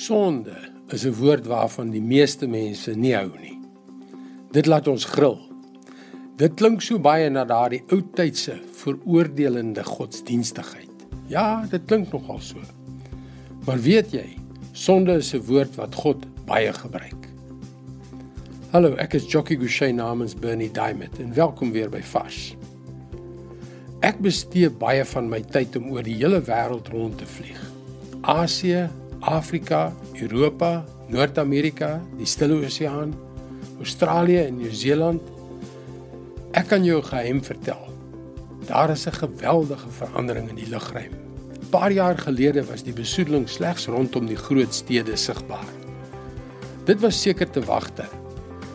Sonde is 'n woord waarvan die meeste mense nie hou nie. Dit laat ons gril. Dit klink so baie na daardie ou tydse veroordelende godsdienstigheid. Ja, dit klink nogal so. Maar weet jy, sonde is 'n woord wat God baie gebruik. Hallo, ek is Jockey Gouchee namens Bernie Diamond en welkom weer by Fas. Ek bestee baie van my tyd om oor die hele wêreld rond te vlieg. Asië, Afrika, Europa, Noord-Amerika, die Stille Oseaan, Australië en Nieu-Seeland. Ek kan jou 'n geheim vertel. Daar is 'n geweldige verandering in die lugruim. 'n Paar jaar gelede was die besoedeling slegs rondom die groot stede sigbaar. Dit was seker te wagte.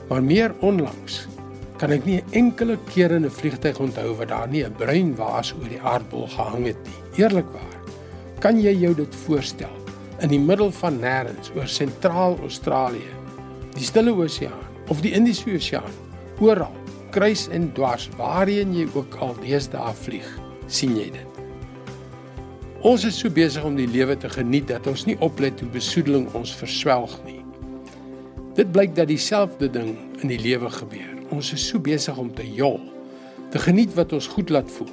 Maar meer onlangs kan ek nie 'n enkele keer in 'n vliegtyg onthou wat daar nie 'n bruin waas oor die aardbol gehang het nie. Eerlikwaar, kan jy jou dit voorstel? In die middel van nêrens oor sentraal Australië, die Stille Oseaan of die Indiese Oseaan, oral, kruis en dwars, waarheen jy ook al deesdae vlieg, sien jy dit. Ons is so besig om die lewe te geniet dat ons nie oplet hoe besoedeling ons verswelg nie. Dit blyk dat dieselfde ding in die lewe gebeur. Ons is so besig om te jol, te geniet wat ons goed laat voel,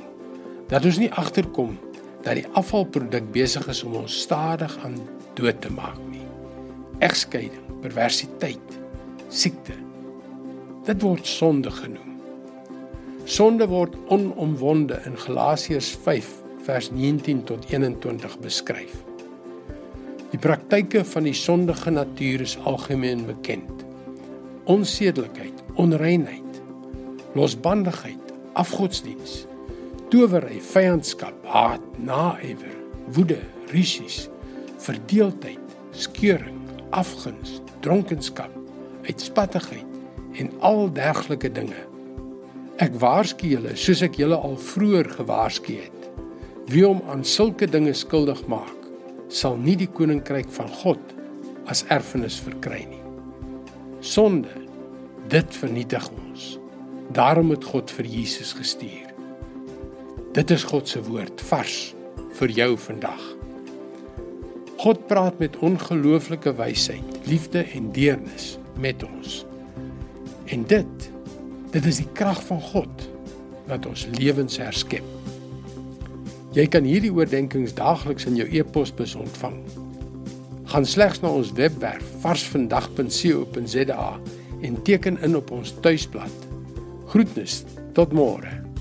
dat ons nie agterkom dat die afvalproduk besig is om ons stadig aan dood te maak nie. Egskeiding, perversiteit, siekte. Dit word sonde genoem. Sonde word onomwonde in Galasiërs 5 vers 19 tot 21 beskryf. Die praktyke van die sondige natuur is algemeen bekend. Onsedelikheid, onreinheid, losbandigheid, afgodsdiens, towery, vyandskap, haat, naaiwer, woede, rusies, verdeeldheid, skeuring, afguns, dronkenskap, uitspattigheid en al dergelike dinge. Ek waarsku julle soos ek julle al vroeër gewaarsku het. Wie hom aan sulke dinge skuldig maak, sal nie die koninkryk van God as erfenis verkry nie. Sonde, dit vernietig ons. Daarom het God vir Jesus gestuur. Dit is God se woord vars vir jou vandag. God praat met ongelooflike wysheid, liefde en deernis met ons. En dit dit is die krag van God wat ons lewens herskep. Jy kan hierdie oordeenkings daagliks in jou e-posbus ontvang. Gaan slegs na ons webwerf varsvandag.co.za en teken in op ons tuisblad. Groetnis tot môre.